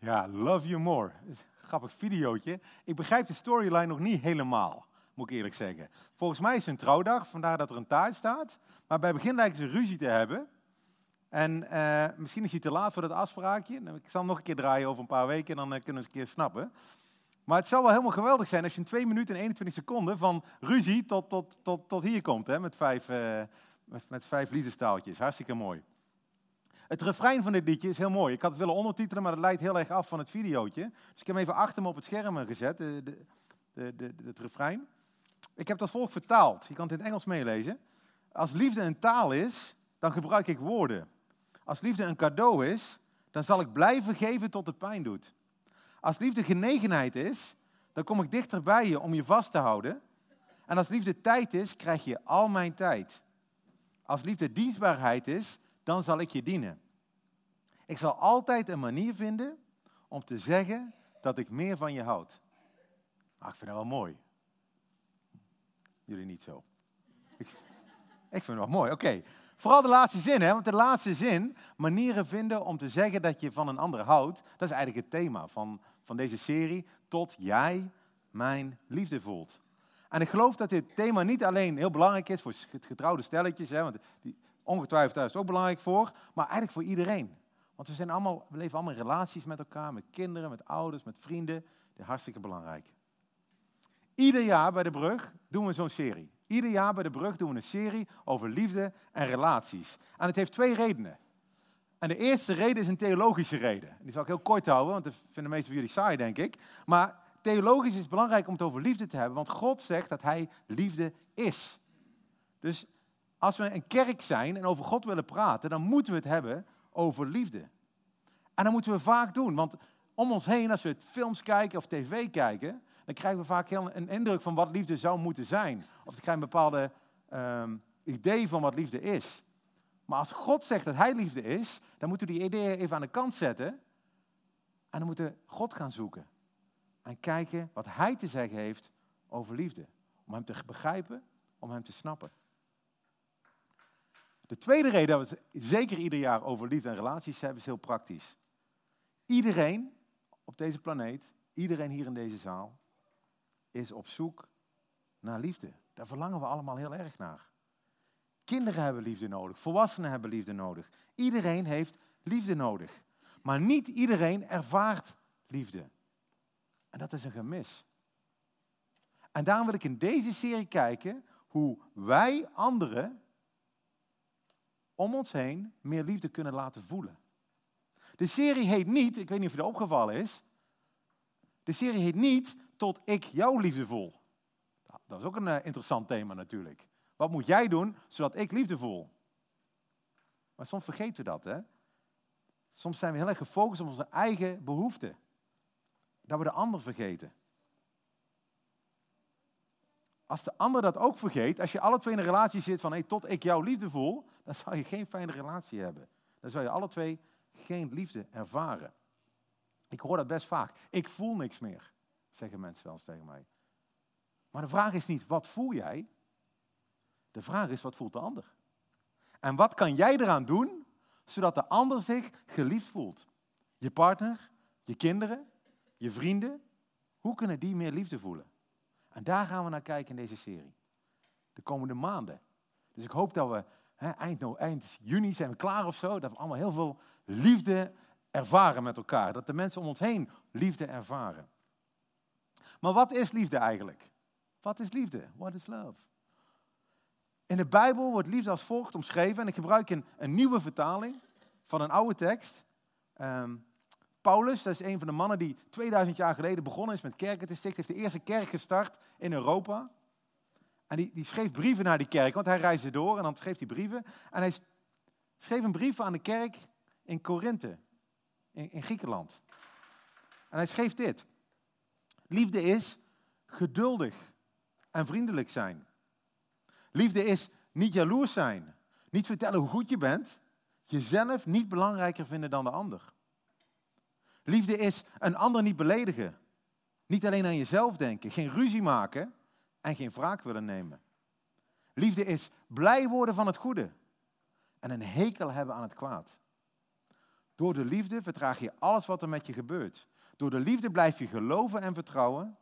Ja, Love You More. Grappig videootje. Ik begrijp de storyline nog niet helemaal, moet ik eerlijk zeggen. Volgens mij is het een trouwdag, vandaar dat er een taart staat. Maar bij begin lijken ze ruzie te hebben. En eh, misschien is hij te laat voor dat afspraakje. Nou, ik zal nog een keer draaien over een paar weken en dan uh, kunnen we eens een keer snappen. Maar het zou wel helemaal geweldig zijn als je in 2 minuten en 21 seconden van ruzie tot, tot, tot, tot hier komt. Hè, met, vijf, uh, met, met vijf liefdestaaltjes. Hartstikke mooi. Het refrein van dit liedje is heel mooi. Ik had het willen ondertitelen, maar dat leidt heel erg af van het videootje. Dus ik heb hem even achter me op het scherm gezet, de, de, de, het refrein. Ik heb dat volg vertaald. Je kan het in het Engels meelezen. Als liefde een taal is, dan gebruik ik woorden. Als liefde een cadeau is, dan zal ik blijven geven tot het pijn doet. Als liefde genegenheid is, dan kom ik dichter bij je om je vast te houden. En als liefde tijd is, krijg je al mijn tijd. Als liefde dienstbaarheid is, dan zal ik je dienen. Ik zal altijd een manier vinden om te zeggen dat ik meer van je houd. Ah, ik vind dat wel mooi. Jullie niet zo. Ik, ik vind het wel mooi, oké. Vooral de laatste zin, hè? want de laatste zin, manieren vinden om te zeggen dat je van een ander houdt, dat is eigenlijk het thema van, van deze serie, tot jij mijn liefde voelt. En ik geloof dat dit thema niet alleen heel belangrijk is voor getrouwde stelletjes, hè, want die, ongetwijfeld daar is het ook belangrijk voor, maar eigenlijk voor iedereen. Want we, zijn allemaal, leven allemaal in relaties met elkaar, met kinderen, met ouders, met vrienden. Dat is hartstikke belangrijk. Ieder jaar bij de brug doen we zo'n serie. Ieder jaar bij de brug doen we een serie over liefde en relaties. En het heeft twee redenen. En de eerste reden is een theologische reden. Die zal ik heel kort houden, want dat vinden de meesten van jullie saai, denk ik. Maar theologisch is het belangrijk om het over liefde te hebben, want God zegt dat Hij liefde is. Dus als we een kerk zijn en over God willen praten, dan moeten we het hebben over liefde. En dat moeten we vaak doen, want om ons heen, als we films kijken of tv kijken, dan krijgen we vaak heel een indruk van wat liefde zou moeten zijn. Of we krijgen een bepaalde um, idee van wat liefde is. Maar als God zegt dat Hij liefde is, dan moeten we die ideeën even aan de kant zetten. En dan moeten we God gaan zoeken. En kijken wat Hij te zeggen heeft over liefde. Om Hem te begrijpen, om Hem te snappen. De tweede reden dat we zeker ieder jaar over liefde en relaties hebben, is heel praktisch. Iedereen op deze planeet, iedereen hier in deze zaal, is op zoek naar liefde. Daar verlangen we allemaal heel erg naar. Kinderen hebben liefde nodig, volwassenen hebben liefde nodig. Iedereen heeft liefde nodig. Maar niet iedereen ervaart liefde. En dat is een gemis. En daarom wil ik in deze serie kijken hoe wij anderen om ons heen meer liefde kunnen laten voelen. De serie heet niet, ik weet niet of je opgevallen is, de serie heet niet tot ik jouw liefde voel. Dat is ook een uh, interessant thema natuurlijk. Wat moet jij doen zodat ik liefde voel? Maar soms vergeten we dat, hè? Soms zijn we heel erg gefocust op onze eigen behoeften. Dat we de ander vergeten. Als de ander dat ook vergeet, als je alle twee in een relatie zit van hey, tot ik jouw liefde voel, dan zou je geen fijne relatie hebben. Dan zou je alle twee geen liefde ervaren. Ik hoor dat best vaak. Ik voel niks meer, zeggen mensen wel eens tegen mij. Maar de vraag is niet, wat voel jij? De vraag is, wat voelt de ander? En wat kan jij eraan doen, zodat de ander zich geliefd voelt? Je partner, je kinderen, je vrienden, hoe kunnen die meer liefde voelen? En daar gaan we naar kijken in deze serie. De komende maanden. Dus ik hoop dat we eind, nou, eind juni zijn we klaar of zo. Dat we allemaal heel veel liefde ervaren met elkaar. Dat de mensen om ons heen liefde ervaren. Maar wat is liefde eigenlijk? Wat is liefde? What is love? In de Bijbel wordt liefde als volgt omschreven. En ik gebruik een, een nieuwe vertaling van een oude tekst. Um, Paulus, dat is een van de mannen die 2000 jaar geleden begonnen is met kerken te stichten. heeft de eerste kerk gestart in Europa. En die, die schreef brieven naar die kerk, want hij reisde door en dan schreef hij brieven. En hij schreef een brief aan de kerk in Korinthe, in, in Griekenland. En hij schreef dit. Liefde is geduldig en vriendelijk zijn. Liefde is niet jaloers zijn. Niet vertellen hoe goed je bent. Jezelf niet belangrijker vinden dan de ander. Liefde is een ander niet beledigen. Niet alleen aan jezelf denken. Geen ruzie maken en geen wraak willen nemen. Liefde is blij worden van het goede en een hekel hebben aan het kwaad. Door de liefde vertraag je alles wat er met je gebeurt. Door de liefde blijf je geloven en vertrouwen.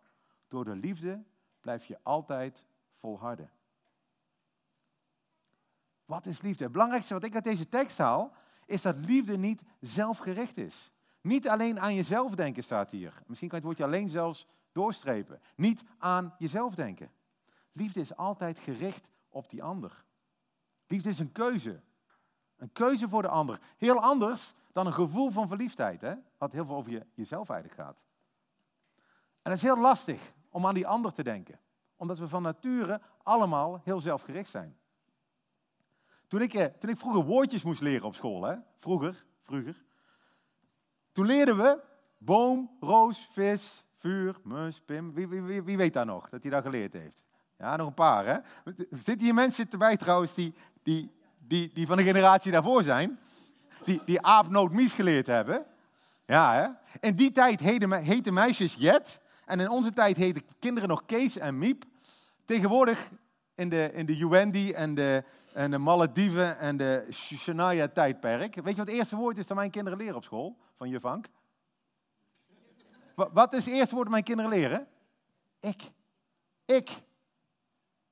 Door de liefde blijf je altijd volharden. Wat is liefde? Het belangrijkste wat ik uit deze tekst haal, is dat liefde niet zelfgericht is. Niet alleen aan jezelf denken staat hier. Misschien kan je het woordje alleen zelfs doorstrepen. Niet aan jezelf denken. Liefde is altijd gericht op die ander. Liefde is een keuze. Een keuze voor de ander. Heel anders dan een gevoel van verliefdheid. Hè? Wat heel veel over je, jezelf eigenlijk gaat. En het is heel lastig om aan die ander te denken. Omdat we van nature allemaal heel zelfgericht zijn. Toen ik, eh, toen ik vroeger woordjes moest leren op school, hè? vroeger, vroeger, toen leerden we boom, roos, vis, vuur, mus, pim. Wie, wie, wie, wie weet daar nog dat hij dat geleerd heeft? Ja, nog een paar. Hè? Zitten hier mensen erbij trouwens die, die, die, die van de generatie daarvoor zijn? Die, die aapnoot mies geleerd hebben? Ja, hè? In die tijd heten meisjes Jet. En in onze tijd heten kinderen nog Kees en Miep. Tegenwoordig in de, in de Juwendi en de, en de Malediven en de Shania-tijdperk. Weet je wat het eerste woord is dat mijn kinderen leren op school? Van vank? Wat is het eerste woord dat mijn kinderen leren? Ik. Ik.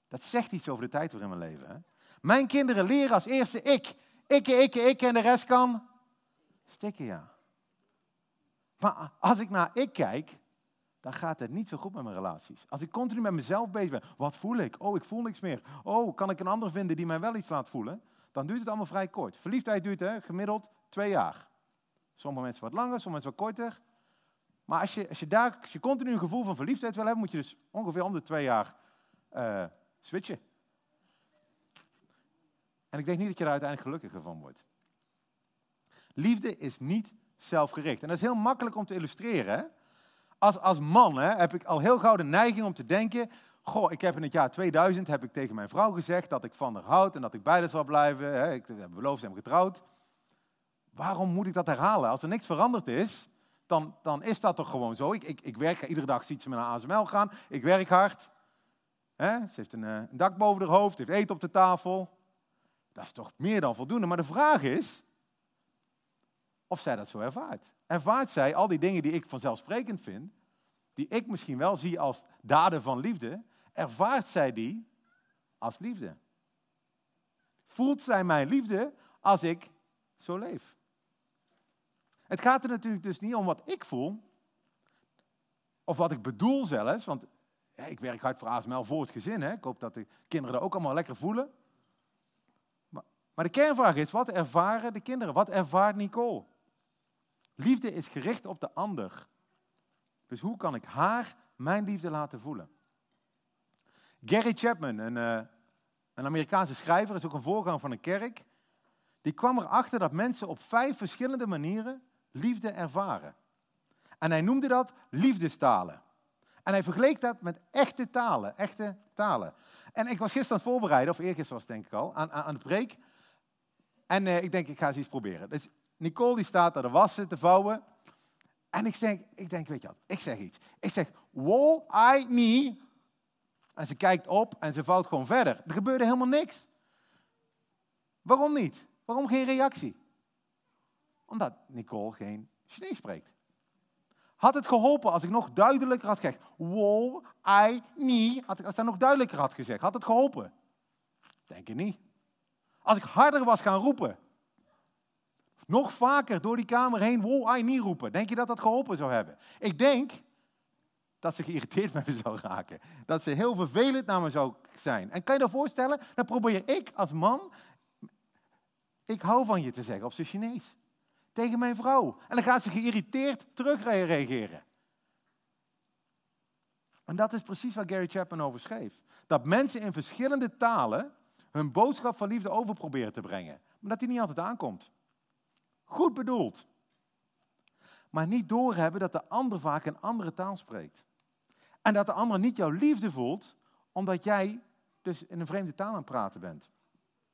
Dat zegt iets over de tijd waarin we leven. Hè? Mijn kinderen leren als eerste ik. Ik, ik, ik en de rest kan stikken, ja. Maar als ik naar ik kijk, dan gaat het niet zo goed met mijn relaties. Als ik continu met mezelf bezig ben, wat voel ik? Oh, ik voel niks meer. Oh, kan ik een ander vinden die mij wel iets laat voelen? Dan duurt het allemaal vrij kort. Verliefdheid duurt hè, gemiddeld twee jaar. Sommige mensen wat langer, sommige mensen wat korter. Maar als je, als je, daar, als je continu een gevoel van verliefdheid wil hebben, moet je dus ongeveer om de twee jaar uh, switchen. En ik denk niet dat je er uiteindelijk gelukkiger van wordt. Liefde is niet zelfgericht. En dat is heel makkelijk om te illustreren. Hè? Als, als man hè, heb ik al heel gauw de neiging om te denken... Goh, ik heb in het jaar 2000 heb ik tegen mijn vrouw gezegd dat ik van haar houd en dat ik bij haar zal blijven. Hè. Ik heb beloofd, ze hebben getrouwd. Waarom moet ik dat herhalen? Als er niks veranderd is, dan, dan is dat toch gewoon zo. Ik, ik, ik werk, iedere dag ziet ze me naar ASML gaan. Ik werk hard. Hè? Ze heeft een, eh, een dak boven haar hoofd, heeft eten op de tafel. Dat is toch meer dan voldoende. Maar de vraag is of zij dat zo ervaart. Ervaart zij al die dingen die ik vanzelfsprekend vind, die ik misschien wel zie als daden van liefde, ervaart zij die als liefde? Voelt zij mijn liefde als ik zo leef? Het gaat er natuurlijk dus niet om wat ik voel, of wat ik bedoel zelfs, want ik werk hard voor ASML voor het gezin. Hè. Ik hoop dat de kinderen ook allemaal lekker voelen. Maar de kernvraag is, wat ervaren de kinderen? Wat ervaart Nicole? Liefde is gericht op de ander. Dus hoe kan ik haar mijn liefde laten voelen? Gary Chapman, een, uh, een Amerikaanse schrijver, is ook een voorganger van een kerk. Die kwam erachter dat mensen op vijf verschillende manieren liefde ervaren. En hij noemde dat liefdestalen. En hij vergeleek dat met echte talen, echte talen. En ik was gisteren aan het voorbereiden, of eergisteren was het denk ik al, aan, aan, het preek. En uh, ik denk, ik ga eens iets proberen. Dus Nicole die staat daar de wassen te vouwen. En ik denk, ik denk, weet je wat, ik zeg iets. Ik zeg, wow, I me. En ze kijkt op en ze vouwt gewoon verder. Er gebeurde helemaal niks. Waarom niet? Waarom geen reactie? Omdat Nicole geen Chinees spreekt. Had het geholpen als ik nog duidelijker had gezegd, wow, I, me, als ik dat nog duidelijker had gezegd, had het geholpen? Denk ik niet. Als ik harder was gaan roepen, nog vaker door die kamer heen, I, me roepen, denk je dat dat geholpen zou hebben? Ik denk dat ze geïrriteerd met me zou raken. Dat ze heel vervelend naar me zou zijn. En kan je dat voorstellen? Dan probeer ik als man, ik hou van je te zeggen op zijn Chinees tegen mijn vrouw. En dan gaat ze geïrriteerd terug reageren. En dat is precies wat Gary Chapman over schreef. Dat mensen in verschillende talen hun boodschap van liefde over proberen te brengen. Maar dat die niet altijd aankomt. Goed bedoeld. Maar niet doorhebben dat de ander vaak een andere taal spreekt. En dat de ander niet jouw liefde voelt, omdat jij dus in een vreemde taal aan het praten bent.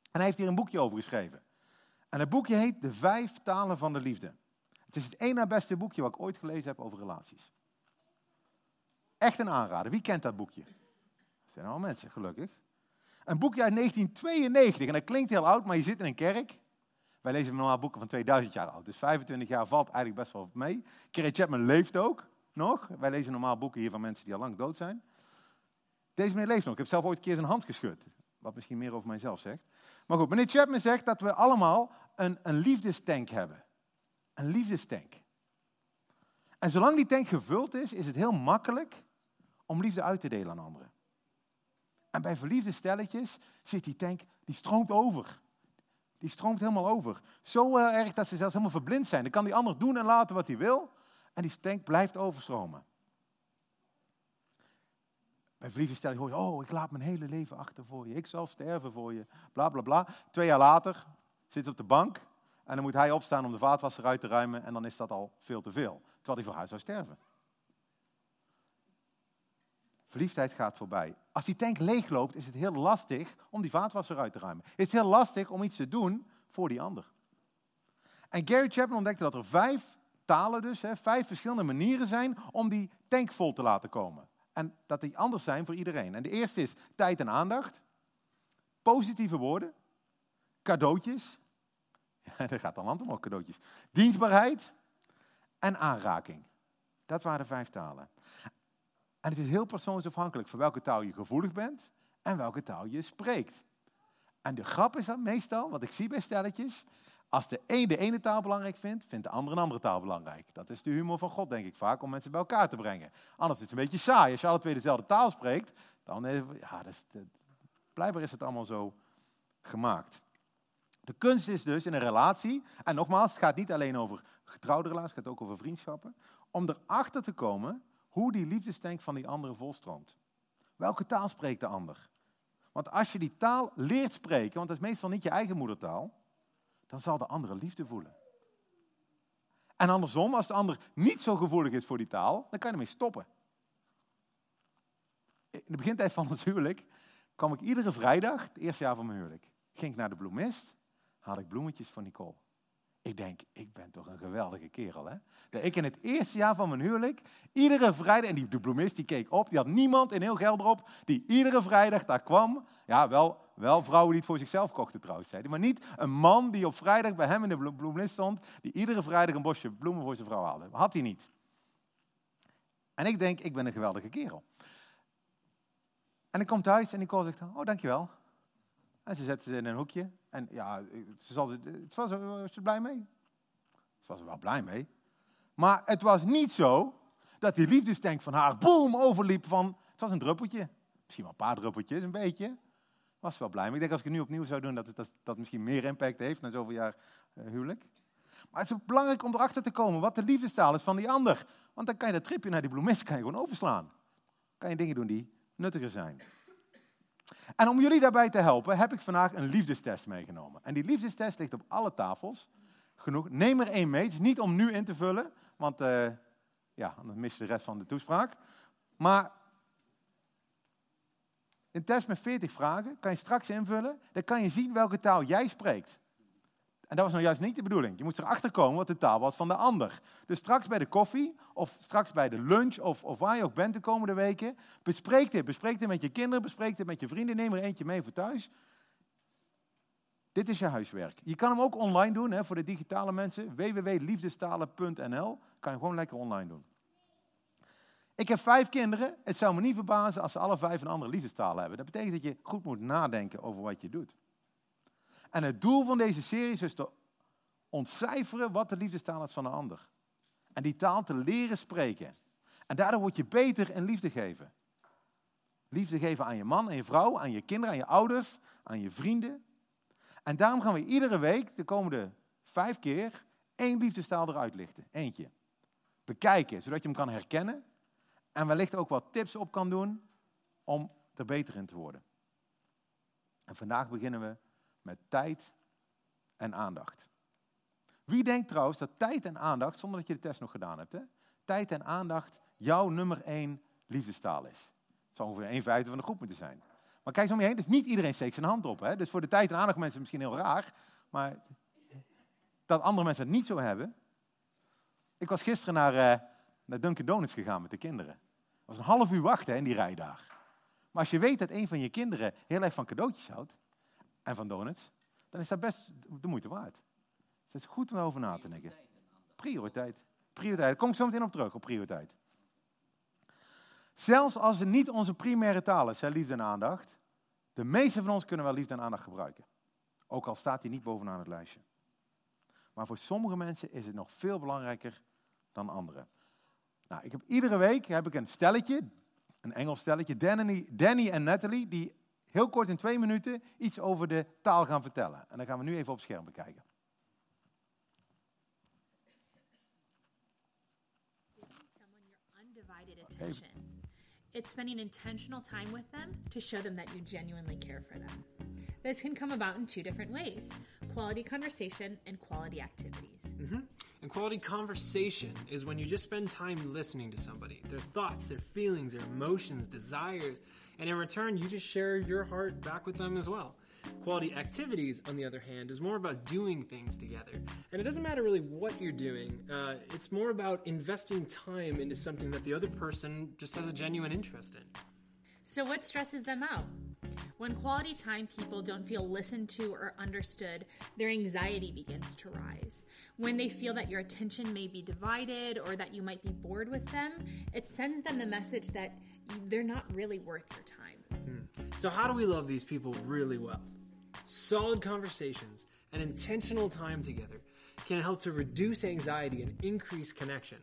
En hij heeft hier een boekje over geschreven. En het boekje heet De Vijf Talen van de Liefde. Het is het één na beste boekje wat ik ooit gelezen heb over relaties. Echt een aanrader. Wie kent dat boekje? Dat zijn allemaal mensen, gelukkig. Een boekje uit 1992. En dat klinkt heel oud, maar je zit in een kerk Wij lezen normaal boeken van 2000 jaar oud. Dus 25 jaar valt eigenlijk best wel mee. Kerry Chapman leeft ook nog. Wij lezen normaal boeken hier van mensen die al lang dood zijn. Deze meneer leeft nog. Ik heb zelf ooit een keer zijn hand geschud. Wat misschien meer over mijzelf zegt. Maar goed, meneer Chapman zegt dat we allemaal een, een liefdestank hebben. Een liefdestank. En zolang die tank gevuld is, is het heel makkelijk om liefde uit te delen aan anderen. En bij verliefde stelletjes zit die tank, die stroomt over. Die stroomt helemaal over. Zo uh, erg dat ze zelfs helemaal verblind zijn. Dan kan die ander doen en laten wat hij wil. En die tank blijft overstromen. Bij stelling hoor je, oh, ik laat mijn hele leven achter voor je. Ik zal sterven voor je. Bla, bla, bla. Twee jaar later zit ze op de bank. En dan moet hij opstaan om de vaatwasser uit te ruimen. En dan is dat al veel te veel. Terwijl hij voor haar zou sterven. Verliefdheid gaat voorbij. Als die tank leegloopt, is het heel lastig om die vaatwasser uit te ruimen. Het is heel lastig om iets te doen voor die ander. En Gary Chapman ontdekte dat er vijf talen dus, hè, vijf verschillende manieren zijn om die tank vol te laten komen. En dat die anders zijn voor iedereen. En de eerste is tijd en aandacht, positieve woorden, cadeautjes, ja, daar gaat dan land omhoog, cadeautjes, dienstbaarheid en aanraking. Dat waren de vijf talen. En het is heel persoonsafhankelijk voor welke taal je gevoelig bent en welke taal je spreekt. En de grap is dan meestal, wat ik zie bij stelletjes, als de een de ene taal belangrijk vindt, vindt de ander een andere taal belangrijk. Dat is de humor van God, denk ik vaak, om mensen bij elkaar te brengen. Anders is het een beetje saai. Als je alle twee dezelfde taal spreekt, dan ja, dat is, blijkbaar is het allemaal zo gemaakt. De kunst is dus in een relatie, en nogmaals, het gaat niet alleen over getrouwde relaties, het gaat ook over vriendschappen, om erachter te komen hoe die liefdestank van die andere volstroomt. Welke taal spreekt de ander? Want als je die taal leert spreken, want dat is meestal niet je eigen moedertaal, dan zal de andere liefde voelen. En andersom, als de ander niet zo gevoelig is voor die taal, dan kan je ermee stoppen. In de begintijd van ons huwelijk kwam ik iedere vrijdag, het eerste jaar van mijn huwelijk, ging ik naar de bloemist, haalde ik bloemetjes van Nicole. Ik denk, ik ben toch een geweldige kerel, hè? Dat ik in het eerste jaar van mijn huwelijk, iedere vrijdag, en die bloemist die keek op, die had niemand in heel Gelderop, die iedere vrijdag daar kwam. Ja, wel, wel vrouwen die het voor zichzelf kochten trouwens, zei maar niet een man die op vrijdag bij hem in de bloemist stond, die iedere vrijdag een bosje bloemen voor zijn vrouw haalde. Had hij niet. En ik denk, ik ben een geweldige kerel. En ik kom thuis en ik zegt, oh dankjewel. En ze zette ze in een hoekje. En ja, ze, zal, het was, was ze blij mee. Ze was er wel blij mee. Maar het was niet zo dat die liefdestank van haar boom overliep van... Het was een druppeltje. Misschien wel een paar druppeltjes, een beetje. Was wel blij mee. Ik denk als ik het nu opnieuw zou doen, dat het dat, dat misschien meer impact heeft na zoveel jaar uh, huwelijk. Maar het is belangrijk om erachter te komen wat de liefdestaal is van die ander. Want dan kan je dat tripje naar die bloemist kan je gewoon overslaan. Kan je dingen doen die nuttiger zijn. En om jullie daarbij te helpen, heb ik vandaag een liefdestest meegenomen. En die liefdestest ligt op alle tafels. Genoeg. Neem er één mee. Het is niet om nu in te vullen, want uh, ja, dan mis je de rest van de toespraak. Maar een test met 40 vragen kan je straks invullen. Dan kan je zien welke taal jij spreekt. En dat was nou juist niet de bedoeling. Je moet erachter komen wat de taal was van de ander. Dus straks bij de koffie, of straks bij de lunch, of, of waar je ook bent de komende weken, bespreek dit. Bespreek dit met je kinderen, bespreek dit met je vrienden. Neem er eentje mee voor thuis. Dit is je huiswerk. Je kan hem ook online doen hè, voor de digitale mensen. www.liefdestalen.nl kan je gewoon lekker online doen. Ik heb vijf kinderen. Het zou me niet verbazen als ze alle vijf een andere liefdestaal hebben. Dat betekent dat je goed moet nadenken over wat je doet. En het doel van deze serie is dus te ontcijferen wat de liefdestaal is van de ander. En die taal te leren spreken. En daardoor word je beter in liefde geven. Liefde geven aan je man, aan je vrouw, aan je kinderen, aan je ouders, aan je vrienden. En daarom gaan we iedere week, de komende vijf keer, één liefdestaal eruit lichten. Eentje. Bekijken, zodat je hem kan herkennen. En wellicht ook wat tips op kan doen om er beter in te worden. En vandaag beginnen we met tijd en aandacht. Wie denkt trouwens dat tijd en aandacht, zonder dat je de test nog gedaan hebt, hè, tijd en aandacht jouw nummer één liefdestaal is? Dat zou ongeveer een vijfde van de groep moeten zijn. Maar kijk eens om je heen, dus niet iedereen steekt zijn hand op. Hè? Dus voor de tijd en aandacht mensen misschien heel raar, maar dat andere mensen het niet zo hebben. Ik was gisteren naar, uh, naar Dunkin' Donuts gegaan met de kinderen. Het was een half uur wachten in die rij daar. Maar als je weet dat een van je kinderen heel erg van cadeautjes houdt, en van donuts, dan is dat best de moeite waard. Het is goed om over na te denken. Prioriteit. Prioriteit. Daar kom ik zo meteen op terug, op prioriteit. Zelfs als het niet onze primaire taal is, hè, liefde en aandacht. De meeste van ons kunnen wel liefde en aandacht gebruiken. Ook al staat die niet bovenaan het lijstje. Maar voor sommige mensen is het nog veel belangrijker dan anderen. Nou, ik heb, iedere week heb ik een stelletje, een Engels stelletje, Danny, Danny en Natalie, die heel kort in twee minuten iets over de taal gaan vertellen. En dan gaan we nu even op scherm bekijken. undivided attention. It's spending intentional time with them to show them that you genuinely care for them. This can come about in two different ways quality conversation and quality activities. Mm-hmm. And quality conversation is when you just spend time listening to somebody, their thoughts, their feelings, their emotions, desires, and in return, you just share your heart back with them as well. Quality activities, on the other hand, is more about doing things together. And it doesn't matter really what you're doing, uh, it's more about investing time into something that the other person just has a genuine interest in. So, what stresses them out? When quality time people don't feel listened to or understood, their anxiety begins to rise. When they feel that your attention may be divided or that you might be bored with them, it sends them the message that they're not really worth your time. Hmm. So, how do we love these people really well? Solid conversations and intentional time together can help to reduce anxiety and increase connection.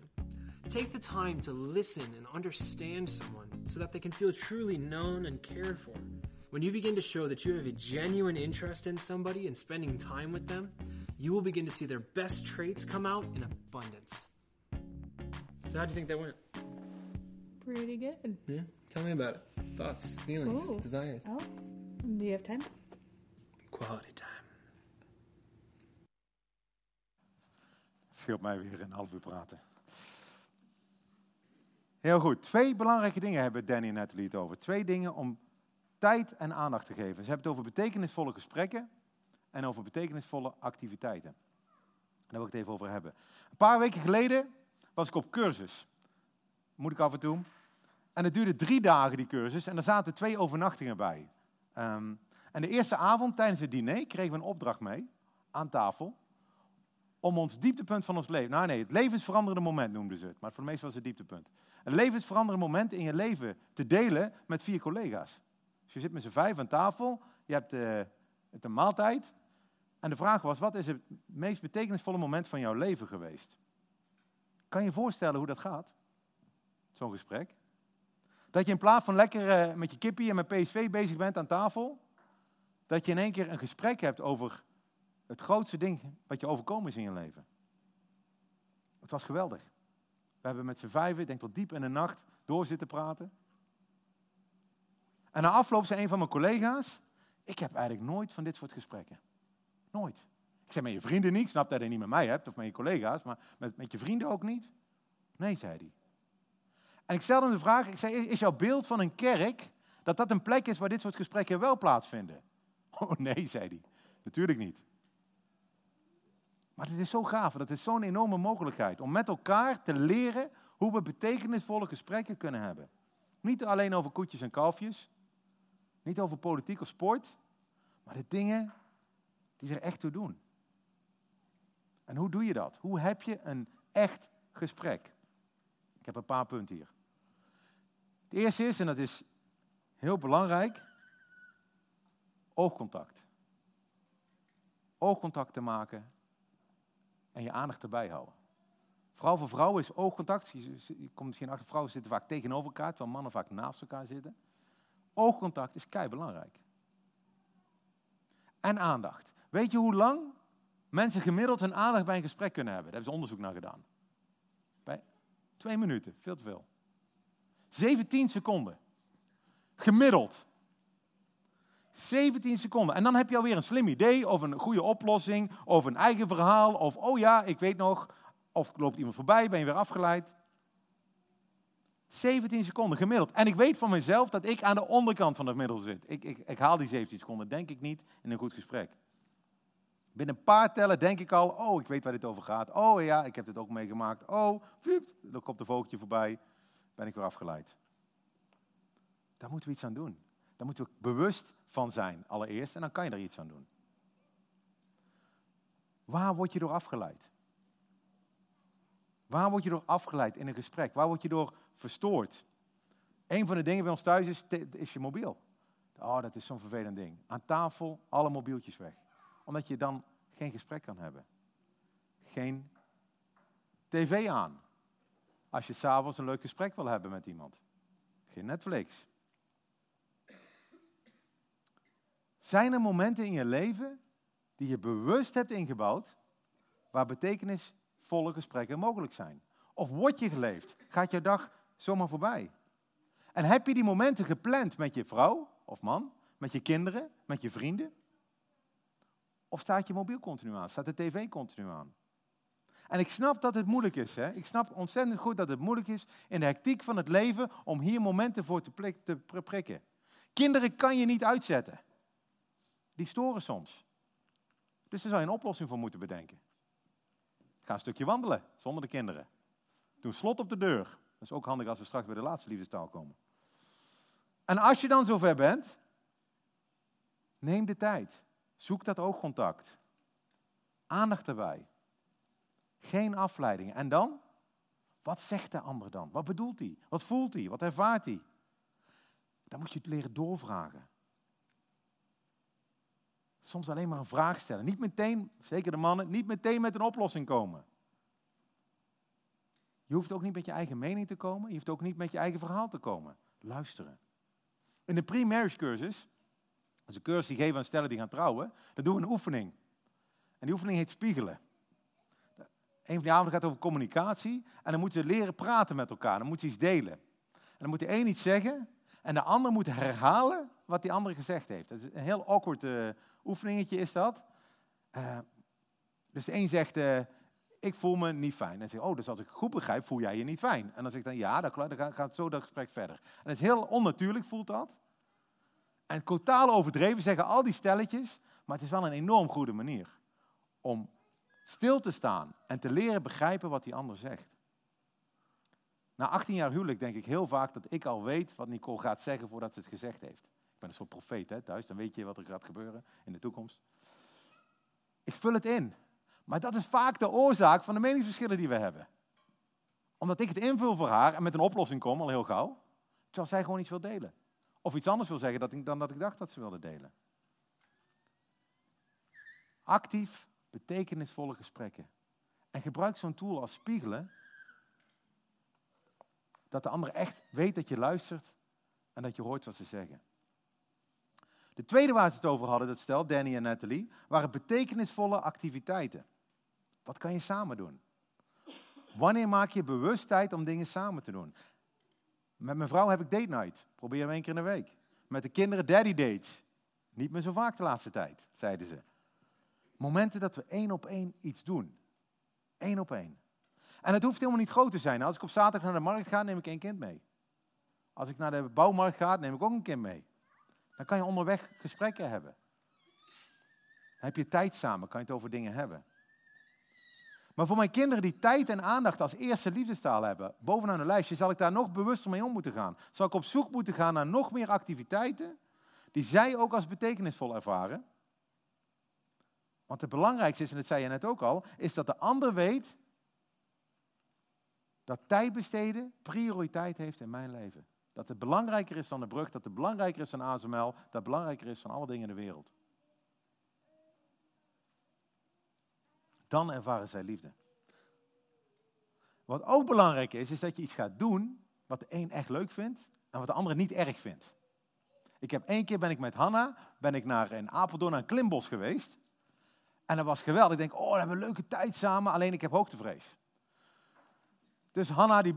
Take the time to listen and understand someone so that they can feel truly known and cared for. When you begin to show that you have a genuine interest in somebody and spending time with them, you will begin to see their best traits come out in abundance. So, how do you think that went? Pretty good. Yeah? Tell me about it. Thoughts, feelings, Ooh. desires. Oh, do you have time? Quality time. scheelt mij weer een half uur praten. Heel goed. Twee belangrijke dingen hebben Danny en Natalie het over. Twee dingen om tijd en aandacht te geven. Ze hebben het over betekenisvolle gesprekken en over betekenisvolle activiteiten. En daar wil ik het even over hebben. Een paar weken geleden was ik op cursus. Moet ik af en toe. En het duurde drie dagen, die cursus. En er zaten twee overnachtingen bij. Ehm, en de eerste avond tijdens het diner kregen we een opdracht mee aan tafel om ons dieptepunt van ons leven. Nou nee, het levensveranderende moment noemden ze het, maar voor de meesten was het dieptepunt. Een levensveranderende moment in je leven te delen met vier collega's. Dus je zit met z'n vijf aan tafel, je hebt het een maaltijd. En de vraag was, wat is het meest betekenisvolle moment van jouw leven geweest? Kan je je voorstellen hoe dat gaat? Zo'n gesprek. Dat je in plaats van lekker eh, met je kippie en met PSV bezig bent aan tafel, dat je in één keer een gesprek hebt over het grootste ding wat je overkomen is in je leven. Het was geweldig. We hebben met z'n vijven, ik denk tot diep in de nacht, door zitten praten. En na afloop zei een van mijn collega's, ik heb eigenlijk nooit van dit soort gesprekken. Nooit. Ik zei met je vrienden niet, ik snap dat je niet met mij hebt of met je collega's, maar met, met je vrienden ook niet? Nee, zei hij. En ik stelde hem de vraag, ik zei, is jouw beeld van een kerk dat dat een plek is waar dit soort gesprekken wel plaatsvinden? Oh nee, zei hij. Natuurlijk niet. Maar het is zo gaaf, dat is zo'n enorme mogelijkheid om met elkaar te leren hoe we betekenisvolle gesprekken kunnen hebben. Niet alleen over koetjes en kalfjes, niet over politiek of sport, maar de dingen die er echt toe doen. En hoe doe je dat? Hoe heb je een echt gesprek? Ik heb een paar punten hier. Het eerste is, en dat is heel belangrijk, oogcontact. Oogcontact te maken en je aandacht erbij houden. Vooral voor vrouwen is oogcontact, je, komt misschien achter, vrouwen zitten vaak tegenover elkaar, terwijl mannen vaak naast elkaar zitten. Oogcontact is kei belangrijk. En aandacht. Weet je hoe lang mensen gemiddeld hun aandacht bij een gesprek kunnen hebben? Daar hebben ze onderzoek naar gedaan. Bij twee minuten, veel te veel. 17 seconden. Gemiddeld. 17 seconden. En dan heb je alweer een slim idee of een goede oplossing of een eigen verhaal of oh ja, ik weet nog. Of loopt iemand voorbij, ben je weer afgeleid. 17 seconden gemiddeld. En ik weet van mezelf dat ik aan de onderkant van het middel zit. Ik, ik, ik haal die 17 seconden, denk ik niet, in een goed gesprek. Binnen een paar tellen denk ik al, oh, ik weet waar dit over gaat. Oh ja, ik heb dit ook meegemaakt. Oh, dan komt de vogeltje voorbij, ben ik weer afgeleid. Daar moeten we iets aan doen. Daar moeten we bewust van zijn, allereerst, en dan kan je er iets aan doen. Waar word je door afgeleid? Waar word je door afgeleid in een gesprek? Waar word je door verstoord? Een van de dingen bij ons thuis is, is je mobiel. Oh, dat is zo'n vervelend ding. Aan tafel alle mobieltjes weg. Omdat je dan geen gesprek kan hebben. Geen tv aan. Als je s'avonds een leuk gesprek wil hebben met iemand. Geen Netflix. Zijn er momenten in je leven die je bewust hebt ingebouwd, waar betekenisvolle gesprekken mogelijk zijn? Of word je geleefd? Gaat je dag zomaar voorbij? En heb je die momenten gepland met je vrouw of man, met je kinderen, met je vrienden? Of staat je mobiel continu aan? Staat de tv continu aan? En ik snap dat het moeilijk is. Hè? Ik snap ontzettend goed dat het moeilijk is in de hectiek van het leven om hier momenten voor te, te prikken. Kinderen kan je niet uitzetten. Die storen soms. Dus daar zou je een oplossing voor moeten bedenken. Ga een stukje wandelen zonder de kinderen. Doe slot op de deur. Dat is ook handig als we straks bij de laatste liefdestaal komen. En als je dan zover bent, neem de tijd. Zoek dat oogcontact. Aandacht erbij. Geen afleidingen. En dan? Wat zegt de ander dan? Wat bedoelt hij? Wat voelt hij? Wat ervaart hij? Dan moet je het leren doorvragen. Soms alleen maar een vraag stellen. Niet meteen, zeker de mannen, niet meteen met een oplossing komen. Je hoeft ook niet met je eigen mening te komen. Je hoeft ook niet met je eigen verhaal te komen. Luisteren. In de pre-marriage cursus, dat is een cursus die geven aan stellen die gaan trouwen, dan doen we een oefening. En die oefening heet spiegelen. Een van die avonden gaat over communicatie. En dan moeten ze leren praten met elkaar. Dan moeten ze iets delen. En dan moet de een iets zeggen. En de ander moet herhalen wat die andere gezegd heeft. Dat is een heel awkward uh, oefeningetje is dat. Uh, dus de een zegt, uh, ik voel me niet fijn. En dan zeg oh, dus als ik goed begrijp, voel jij je niet fijn. En dan zeg ik dan, ja, dan gaat zo dat gesprek verder. En het is heel onnatuurlijk, voelt dat. En totaal overdreven zeggen al die stelletjes, maar het is wel een enorm goede manier om stil te staan en te leren begrijpen wat die ander zegt. Na 18 jaar huwelijk denk ik heel vaak dat ik al weet wat Nicole gaat zeggen voordat ze het gezegd heeft. Ik ben een soort profeet hè, thuis, dan weet je wat er gaat gebeuren in de toekomst. Ik vul het in. Maar dat is vaak de oorzaak van de meningsverschillen die we hebben. Omdat ik het invul voor haar en met een oplossing kom, al heel gauw, terwijl zij gewoon iets wil delen. Of iets anders wil zeggen dan dat ik dacht dat ze wilde delen. Actief betekenisvolle gesprekken. En gebruik zo'n tool als spiegelen, dat de ander echt weet dat je luistert en dat je hoort wat ze zeggen. De tweede waar ze het over hadden, dat stel Danny en Nathalie, waren betekenisvolle activiteiten. Wat kan je samen doen? Wanneer maak je bewust tijd om dingen samen te doen? Met mijn vrouw heb ik date night. Probeer hem één keer in de week. Met de kinderen daddy dates. Niet meer zo vaak de laatste tijd, zeiden ze. Momenten dat we één op één iets doen. Eén op één. En het hoeft helemaal niet groot te zijn. Als ik op zaterdag naar de markt ga, neem ik één kind mee. Als ik naar de bouwmarkt ga, neem ik ook een kind mee. Dan kan je onderweg gesprekken hebben. Dan heb je tijd samen, kan je het over dingen hebben. Maar voor mijn kinderen die tijd en aandacht als eerste liefdestaal hebben, bovenaan de lijstje, zal ik daar nog bewuster mee om moeten gaan. Zal ik op zoek moeten gaan naar nog meer activiteiten die zij ook als betekenisvol ervaren. Want het belangrijkste is, en dat zei je net ook al, is dat de ander weet dat tijd besteden prioriteit heeft in mijn leven. Dat het belangrijker is dan de brug, dat het belangrijker is dan ASML, dat het belangrijker is dan alle dingen in de wereld. Dan ervaren zij liefde. Wat ook belangrijk is, is dat je iets gaat doen wat de een echt leuk vindt en wat de ander niet erg vindt. Ik heb één keer ben ik met Hanna ben ik naar een Apeldoorn naar een klimbos geweest. En dat was geweldig. Ik denk, oh, we hebben een leuke tijd samen, alleen ik heb hoogtevrees. Dus Hanna, die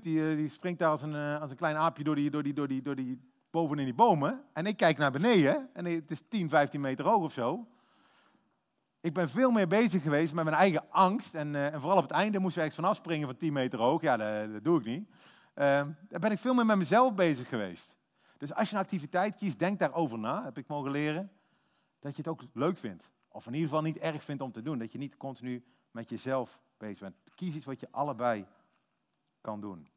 die, eh, die springt daar als een, eh, als een klein aapje door die, door, die, door, die, door die boven in die bomen. En ik kijk naar beneden en het is 10, 15 meter hoog of zo. Ik ben veel meer bezig geweest met mijn eigen angst. En, uh, en vooral op het einde moest ik ergens vanaf springen van 10 meter hoog. Ja, dat, dat doe ik niet. Uh, daar ben ik veel meer met mezelf bezig geweest. Dus als je een activiteit kiest, denk daarover na, heb ik mogen leren. Dat je het ook leuk vindt. Of in ieder geval niet erg vindt om te doen. Dat je niet continu met jezelf bezig bent. Kies iets wat je allebei kan doen.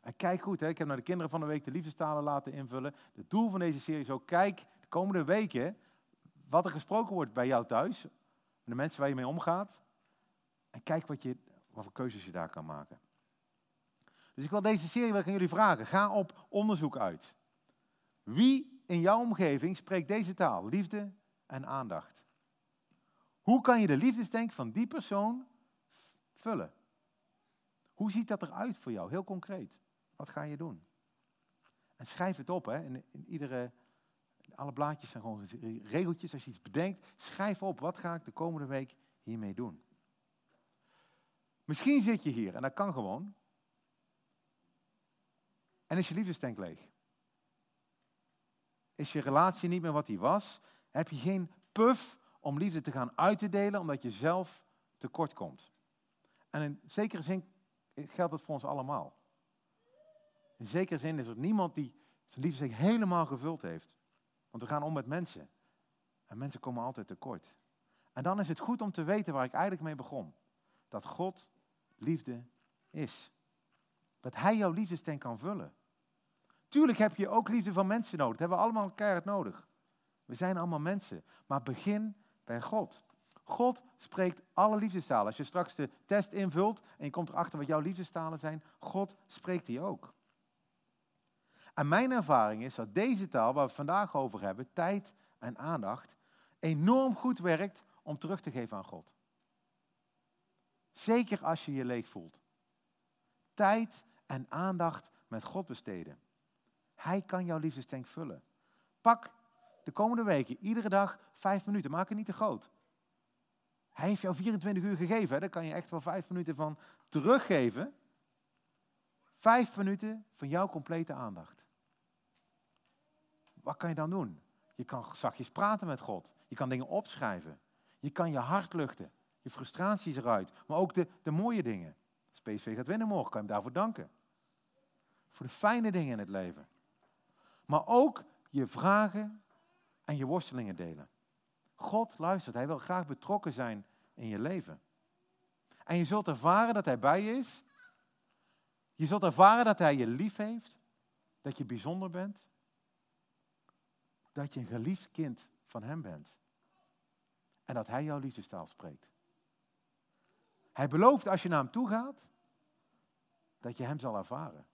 En kijk goed, hè, ik heb naar de kinderen van de week de liefdestalen laten invullen. Het doel van deze serie is ook, kijk de komende weken wat er gesproken wordt bij jou thuis. de mensen waar je mee omgaat. En kijk wat, je, wat voor keuzes je daar kan maken. Dus ik wil deze serie aan jullie vragen. Ga op onderzoek uit. Wie in jouw omgeving spreekt deze taal? Liefde en aandacht. Hoe kan je de liefdesdenk van die persoon vullen? Hoe ziet dat eruit voor jou, heel concreet? Wat ga je doen? En schrijf het op, hè. In, in iedere, alle blaadjes zijn gewoon regeltjes. Als je iets bedenkt, schrijf op, wat ga ik de komende week hiermee doen? Misschien zit je hier, en dat kan gewoon, en is je liefdestank leeg. Is je relatie niet meer wat die was? Heb je geen puff om liefde te gaan uit te delen omdat je zelf tekort komt? En in zekere zin geldt dat voor ons allemaal. In zekere zin is er niemand die zijn liefde helemaal gevuld heeft. Want we gaan om met mensen. En mensen komen altijd tekort. En dan is het goed om te weten waar ik eigenlijk mee begon. Dat God liefde is. Dat Hij jouw liefdestank kan vullen. Tuurlijk heb je ook liefde van mensen nodig. Dat hebben we allemaal keihard nodig. We zijn allemaal mensen. Maar begin bij God. God spreekt alle liefdestalen. Als je straks de test invult en je komt erachter wat jouw liefdestalen zijn, God spreekt die ook. En mijn ervaring is dat deze taal, waar we het vandaag over hebben, tijd en aandacht, enorm goed werkt om terug te geven aan God. Zeker als je je leeg voelt. Tijd en aandacht met God besteden. Hij kan jouw liefdestank vullen. Pak de komende weken, iedere dag vijf minuten. Maak het niet te groot. Hij heeft jou 24 uur gegeven. Hè? Daar kan je echt wel vijf minuten van teruggeven. Vijf minuten van jouw complete aandacht. Wat kan je dan doen? Je kan zachtjes praten met God. Je kan dingen opschrijven. Je kan je hart luchten. Je frustraties eruit. Maar ook de, de mooie dingen. Als gaat winnen morgen, kan je hem daarvoor danken. Voor de fijne dingen in het leven. Maar ook je vragen en je worstelingen delen. God luistert, Hij wil graag betrokken zijn in je leven. En je zult ervaren dat Hij bij je is. Je zult ervaren dat Hij je lief heeft. Dat je bijzonder bent. Dat je een geliefd kind van Hem bent. En dat Hij jouw liefdestaal spreekt. Hij belooft als je naar Hem toe gaat, dat je Hem zal ervaren.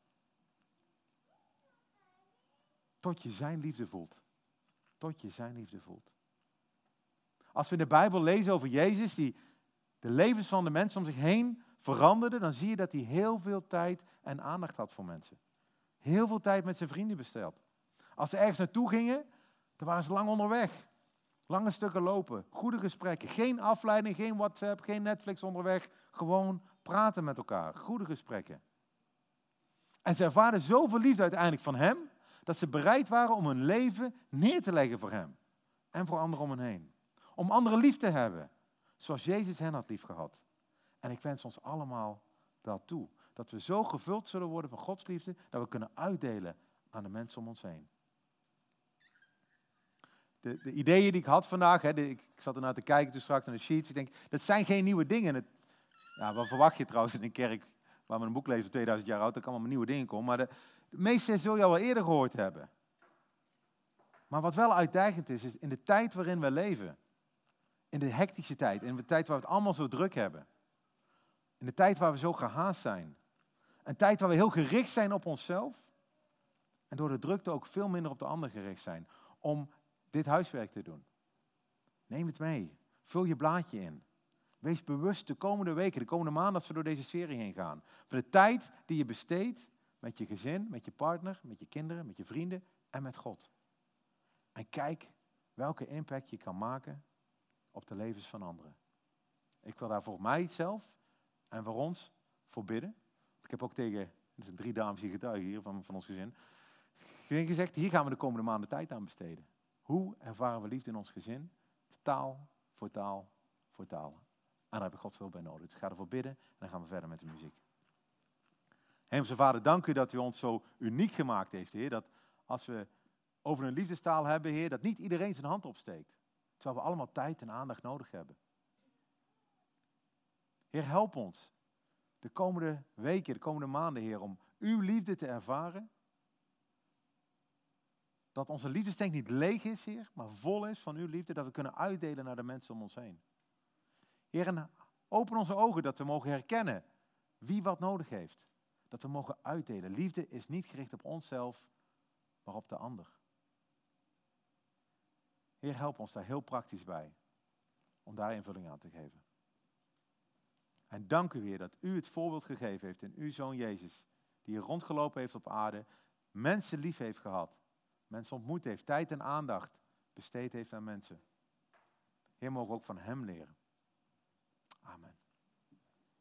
Tot je Zijn liefde voelt. Tot je Zijn liefde voelt. Als we in de Bijbel lezen over Jezus, die de levens van de mensen om zich heen veranderde, dan zie je dat hij heel veel tijd en aandacht had voor mensen. Heel veel tijd met zijn vrienden besteld. Als ze ergens naartoe gingen, dan waren ze lang onderweg. Lange stukken lopen, goede gesprekken, geen afleiding, geen WhatsApp, geen Netflix onderweg. Gewoon praten met elkaar, goede gesprekken. En ze ervaarden zoveel liefde uiteindelijk van hem, dat ze bereid waren om hun leven neer te leggen voor hem en voor anderen om hen heen. Om anderen lief te hebben, zoals Jezus hen had lief gehad. En ik wens ons allemaal dat toe. Dat we zo gevuld zullen worden van Gods liefde, dat we kunnen uitdelen aan de mensen om ons heen. De, de ideeën die ik had vandaag, hè, ik, zat ernaar te kijken toen straks naar de sheets, ik denk, dat zijn geen nieuwe dingen. Ja, wat verwacht je trouwens in een kerk waar we een boek lezen van 2000 jaar oud, er kan allemaal nieuwe dingen komen. Maar de, meeste zul je al eerder gehoord hebben. Maar wat wel uitdagend is, is in de tijd waarin we leven, in de hectische tijd, in de tijd waar we het allemaal zo druk hebben. In de tijd waar we zo gehaast zijn. Een tijd waar we heel gericht zijn op onszelf. En door de drukte ook veel minder op de ander gericht zijn. Om dit huiswerk te doen. Neem het mee. Vul je blaadje in. Wees bewust de komende weken, de komende maanden als we door deze serie heen gaan. Van de tijd die je besteedt met je gezin, met je partner, met je kinderen, met je vrienden en met God. En kijk welke impact je kan maken op de levens van anderen. Ik wil daar voor mij zelf en voor ons voor bidden. Ik heb ook tegen, zijn drie dames die getuigen hier van, van ons gezin, gezegd, hier gaan we de komende maanden tijd aan besteden. Hoe ervaren we liefde in ons gezin? Taal voor taal voor taal. En daar heb ik Gods hulp bij nodig. Dus ik ga ervoor bidden en dan gaan we verder met de muziek. Hemelse Vader, dank u dat u ons zo uniek gemaakt heeft, Heer. Dat als we over een liefdestaal hebben, Heer, dat niet iedereen zijn hand opsteekt. Terwijl we allemaal tijd en aandacht nodig hebben. Heer, help ons de komende weken, de komende maanden, Heer, om uw liefde te ervaren. Dat onze liefdestank niet leeg is, Heer, maar vol is van uw liefde, dat we kunnen uitdelen naar de mensen om ons heen. Heer, en open onze ogen dat we mogen herkennen wie wat nodig heeft. Dat we mogen uitdelen. Liefde is niet gericht op onszelf, maar op de ander. Heer, help ons daar heel praktisch bij. Om daar invulling aan te geven. En dank u, Heer, dat u het voorbeeld gegeven heeft in uw zoon Jezus. Die hier rondgelopen heeft op aarde. Mensen lief heeft gehad. Mensen ontmoet heeft. Tijd en aandacht besteed heeft aan mensen. Heer, mogen ook van hem leren. Amen.